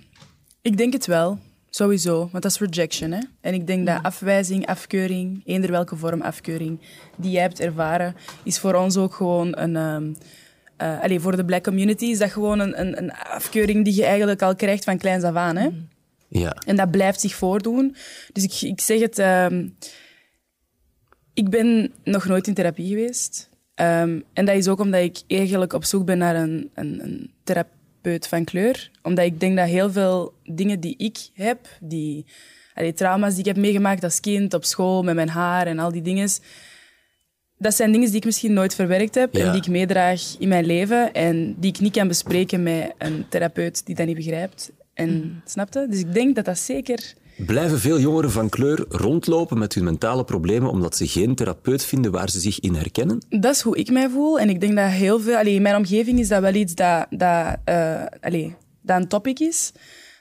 S3: Ik denk het wel, sowieso. Want dat is rejection. Hè? En ik denk dat afwijzing, afkeuring, eender welke vorm afkeuring die jij hebt ervaren, is voor ons ook gewoon een... allee, voor de black community is dat gewoon een, een, een afkeuring die je eigenlijk al krijgt van kleins af aan. Hè?
S2: Ja.
S3: En dat blijft zich voordoen. Dus ik, ik zeg het... ehm, ik ben nog nooit in therapie geweest. Ehm, en dat is ook omdat ik eigenlijk op zoek ben naar een, een, een therapeut van kleur. Omdat ik denk dat heel veel dingen die ik heb, die allee, trauma's die ik heb meegemaakt als kind op school met mijn haar en al die dingen, dat zijn dingen die ik misschien nooit verwerkt heb
S2: Ja.
S3: en die ik meedraag in mijn leven en die ik niet kan bespreken met een therapeut die dat niet begrijpt. En snapte? Dus ik denk dat dat zeker
S2: Blijven veel jongeren van kleur rondlopen met hun mentale problemen omdat ze geen therapeut vinden waar ze zich in herkennen?
S3: Dat is hoe ik mij voel. En ik denk dat heel veel... Allee, in mijn omgeving is dat wel iets dat, dat, eh, allee, dat een topic is.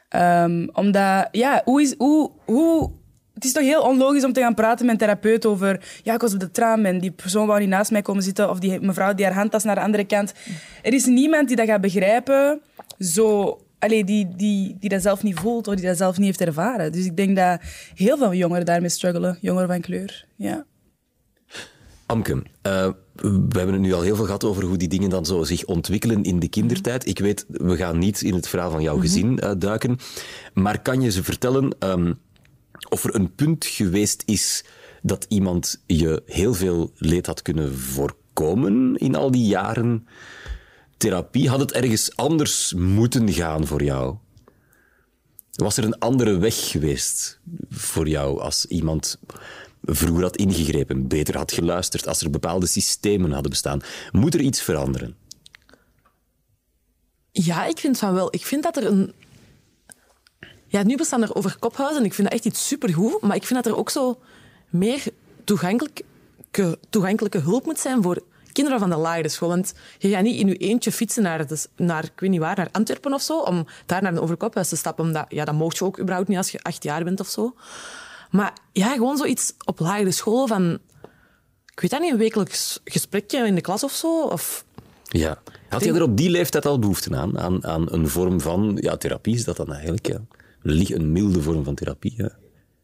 S3: Ehm, omdat, ja, hoe, is, hoe, hoe het is toch heel onlogisch om te gaan praten met een therapeut over... Ja, ik was op de tram en die persoon wou niet naast mij komen zitten. Of die mevrouw die haar handtas naar de andere kant. Er is niemand die dat gaat begrijpen, zo... Allee, die, die, die dat zelf niet voelt of die dat zelf niet heeft ervaren. Dus ik denk dat heel veel jongeren daarmee struggelen. Jongeren van kleur, ja.
S2: Amke, eh, we hebben het nu al heel veel gehad over hoe die dingen dan zo zich ontwikkelen in de kindertijd. Ik weet, we gaan niet in het verhaal van jouw gezin eh, duiken. Maar kan je ze vertellen ehm, of er een punt geweest is dat iemand je heel veel leed had kunnen voorkomen in al die jaren therapie? Had het ergens anders moeten gaan voor jou? Was er een andere weg geweest voor jou als iemand vroeger had ingegrepen, beter had geluisterd, als er bepaalde systemen hadden bestaan? Moet er iets veranderen?
S4: Ja, ik vind van wel. Ik vind dat er een... Ja, nu bestaan er over kophuizen en ik vind dat echt iets supergoed, maar ik vind dat er ook zo meer toegankelijke, toegankelijke hulp moet zijn voor kinderen van de lagere school. Want je gaat niet in je eentje fietsen naar, de, naar, ik weet niet waar, naar Antwerpen of zo, om daar naar een overkophuis te stappen. Omdat, ja, dat mocht je ook überhaupt niet als je acht jaar bent of zo. Maar ja, gewoon zoiets op lagere school van... Ik weet dat niet, een wekelijks gesprekje in de klas of zo. Of
S2: Ja. Had je er op die leeftijd al behoefte aan? Aan, aan een vorm van ja, therapie is dat dan eigenlijk? Ja. Een milde vorm van therapie. Ja.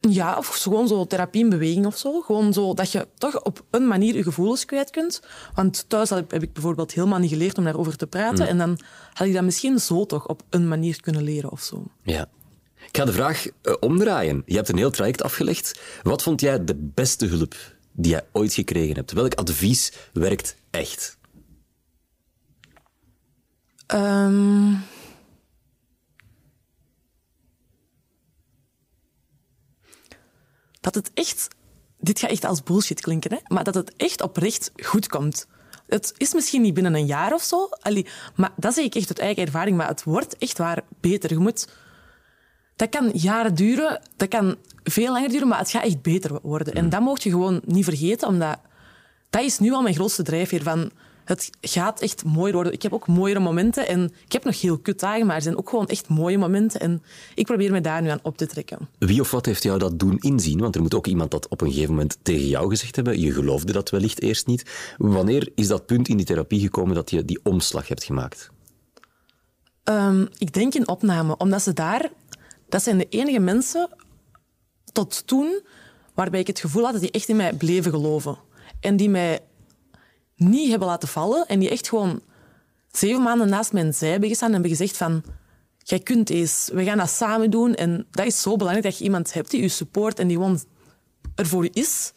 S4: Ja, of gewoon zo therapie in beweging of zo. Gewoon zo dat je toch op een manier je gevoelens kwijt kunt. Want thuis heb ik bijvoorbeeld helemaal niet geleerd om daarover te praten. En dan had ik dat misschien zo toch op een manier kunnen leren of zo.
S2: Ja. Ik ga de vraag eh, omdraaien. Je hebt een heel traject afgelegd. Wat vond jij de beste hulp die jij ooit gekregen hebt? Welk advies werkt echt?
S4: Ehm. Dat het echt... Dit gaat echt als bullshit klinken, hè? maar dat het echt oprecht goed komt. Het is misschien niet binnen een jaar of zo, allee, maar dat zeg ik echt uit eigen ervaring, maar het wordt echt waar beter. Je moet... Dat kan jaren duren, dat kan veel langer duren, maar het gaat echt beter worden. En dat mocht je gewoon niet vergeten, omdat dat is nu al mijn grootste drijfveer van het gaat echt mooi worden. Ik heb ook mooiere momenten en ik heb nog heel kut dagen, maar er zijn ook gewoon echt mooie momenten en ik probeer me daar nu aan op te trekken.
S2: Wie of wat heeft jou dat doen inzien? Want er moet ook iemand dat op een gegeven moment tegen jou gezegd hebben. Je geloofde dat wellicht eerst niet. Wanneer is dat punt in die therapie gekomen dat je die omslag hebt gemaakt?
S4: Ehm, ik denk in opname, omdat ze daar... Dat zijn de enige mensen tot toen waarbij ik het gevoel had dat die echt in mij bleven geloven. En die mij niet hebben laten vallen en die echt gewoon zeven maanden naast mijn zij hebben gestaan en hebben gezegd van jij kunt eens, we gaan dat samen doen. En dat is zo belangrijk dat je iemand hebt die je support en die gewoon er voor je is.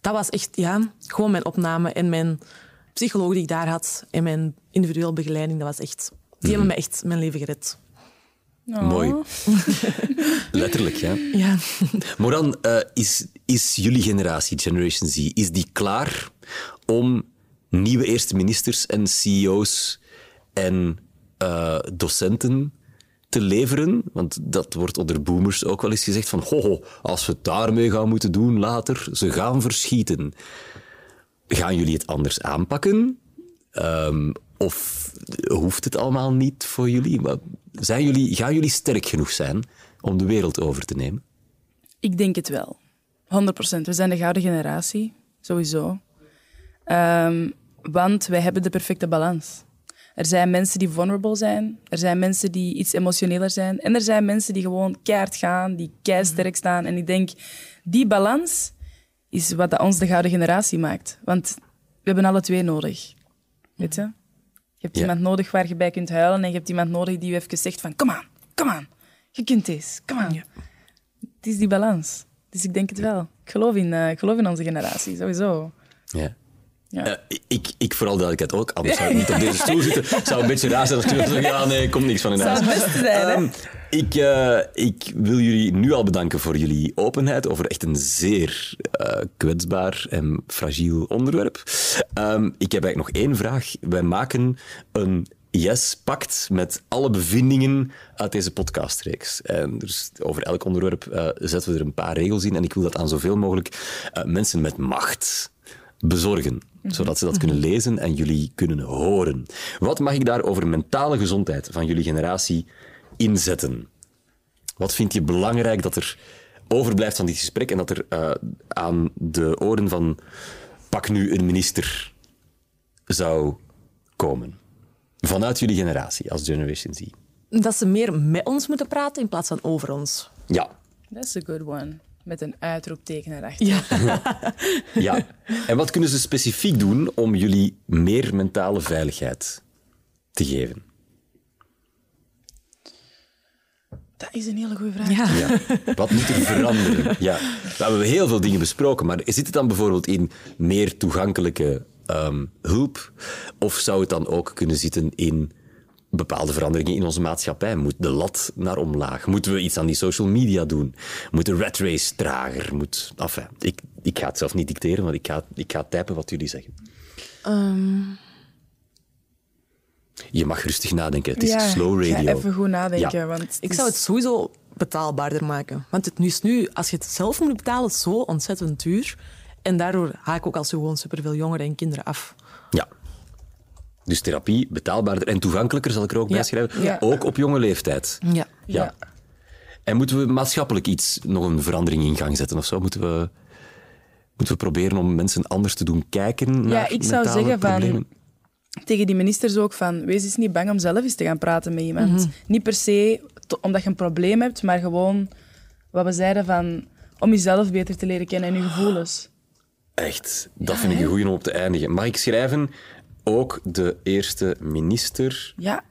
S4: Dat was echt, ja, gewoon mijn opname en mijn psycholoog die ik daar had en mijn individuele begeleiding, dat was echt... Die hebben me echt mijn leven gered.
S2: Mooi. Letterlijk, ja.
S4: Ja.
S2: Moran, eh, is, is jullie generatie, Generation Z, is die klaar om nieuwe eerste ministers en CEO's en eh, docenten te leveren? Want dat wordt onder boomers ook wel eens gezegd van hoho, als we het daarmee gaan moeten doen later, ze gaan verschieten. Gaan jullie het anders aanpakken? Ehm, of hoeft het allemaal niet voor jullie? Maar Zijn jullie? Gaan jullie sterk genoeg zijn om de wereld over te nemen?
S3: Ik denk het wel. 100% We zijn de gouden generatie, sowieso. Ehm, want wij hebben de perfecte balans. Er zijn mensen die vulnerable zijn, er zijn mensen die iets emotioneler zijn, en er zijn mensen die gewoon keihard gaan, die keisterk staan. En ik denk, die balans is wat dat ons de gouden generatie maakt. Want we hebben alle twee nodig. Weet je? Je hebt
S2: Ja.
S3: iemand nodig waar je bij kunt huilen en je hebt iemand nodig die je even zegt van kom aan, kom aan, je kunt deze, kom aan. Het is die balans. Dus ik denk het wel. Ik geloof in, eh, ik geloof in onze generatie, sowieso.
S2: Ja.
S3: Ja.
S2: Eh, ik, ik vooral duidelijkheid ook, anders zou ik niet op deze stoel zitten. Zou een beetje raar zijn als ik zeg, ja nee, komt niks van in huis.
S3: zijn?
S2: Ehm, ik, eh, ik wil jullie nu al bedanken voor jullie openheid over echt een zeer eh, kwetsbaar en fragiel onderwerp. Ehm, ik heb eigenlijk nog één vraag. Wij maken een Yes-pact met alle bevindingen uit deze podcastreeks. En dus over elk onderwerp zetten we er een paar regels in. En ik wil dat aan zoveel mogelijk mensen met macht bezorgen, zodat ze dat kunnen lezen en jullie kunnen horen. Wat mag ik daar over mentale gezondheid van jullie generatie inzetten? Wat vind je belangrijk dat er overblijft van dit gesprek en dat er eh, aan de oren van pak nu een minister zou komen? Vanuit jullie generatie als Generation Z.
S4: Dat ze meer met ons moeten praten in plaats van over ons.
S2: Ja,
S3: That's a good one. Met een uitroepteken erachter.
S4: Ja.
S2: ja. En wat kunnen ze specifiek doen om jullie meer mentale veiligheid te geven?
S3: Dat is een hele goede vraag.
S4: ja.
S2: Ja. Wat moet er veranderen? Ja. We hebben heel veel dingen besproken, maar zit het dan bijvoorbeeld in meer toegankelijke ehm, hulp? Of zou het dan ook kunnen zitten in bepaalde veranderingen in onze maatschappij? Moet de lat naar omlaag? Moeten we iets aan die social media doen? Moet de rat race trager? Moet... Enfin, ik, ik ga het zelf niet dicteren, maar ik ga, ik ga typen wat jullie zeggen.
S3: Ehm,
S2: Je mag rustig nadenken. Het is
S3: ja,
S2: slow radio.
S3: even goed nadenken.
S2: Ja.
S3: Want
S4: Ik
S3: is-
S4: zou het sowieso betaalbaarder maken. Want het nu is nu, als je het zelf moet betalen, zo ontzettend duur. En daardoor haak ik ook al zo gewoon superveel jongeren en kinderen af.
S2: Ja. Dus therapie betaalbaarder en toegankelijker, zal ik er ook bij
S4: Ja.
S2: schrijven.
S3: Ja.
S2: Ook op jonge leeftijd.
S4: Ja.
S2: Ja. En moeten we maatschappelijk iets, nog een verandering in gang zetten of zo? Moeten we, moeten we proberen om mensen anders te doen kijken naar
S3: ik zou zeggen van-
S2: problemen?
S3: tegen die ministers ook van, wees eens niet bang om zelf eens te gaan praten met iemand.
S2: Mhm.
S3: Niet per se to- omdat je een probleem hebt, maar gewoon wat we zeiden van, om jezelf beter te leren kennen en je gevoelens.
S2: Echt, dat vind ik een goeie om op te eindigen. Mag ik schrijven? Ook de eerste minister
S3: Ja,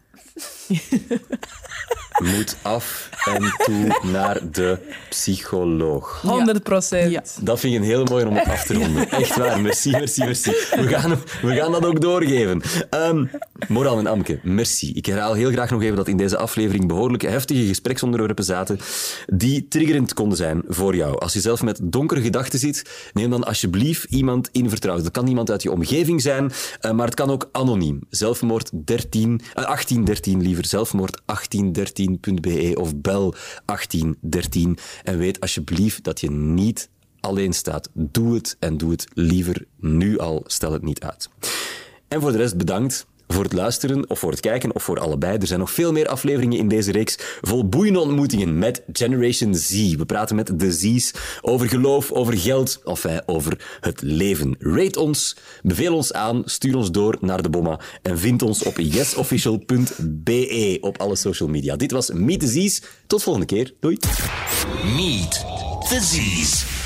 S2: moet af en toe naar de psycholoog.
S3: 100 procent.
S4: Ja.
S2: Dat vind ik een hele mooie om op af te ronden. Echt waar. Merci, merci, merci. We gaan, we gaan dat ook doorgeven. Ehm Moran en Amke, merci. Ik herhaal heel graag nog even dat in deze aflevering behoorlijk heftige gespreksonderwerpen zaten die triggerend konden zijn voor jou. Als je zelf met donkere gedachten zit, neem dan alsjeblieft iemand in vertrouwen. Dat kan iemand uit je omgeving zijn, eh, maar het kan ook anoniem. Zelfmoord 13, eh, 1813 liever. Zelfmoord 1813.be of bel 1813. En weet alsjeblieft dat je niet alleen staat. Doe het en doe het liever nu al. Stel het niet uit. En voor de rest bedankt voor het luisteren of voor het kijken of voor allebei. Er zijn nog veel meer afleveringen in deze reeks vol boeiende ontmoetingen met Generation Z. We praten met de Z's over geloof, over geld, of over het leven. Rate ons, beveel ons aan, stuur ons door naar de bomma en vind ons op yesofficial.be op alle social media. Dit was Meet the Z's. Tot volgende keer. Doei.
S1: Meet the Z's.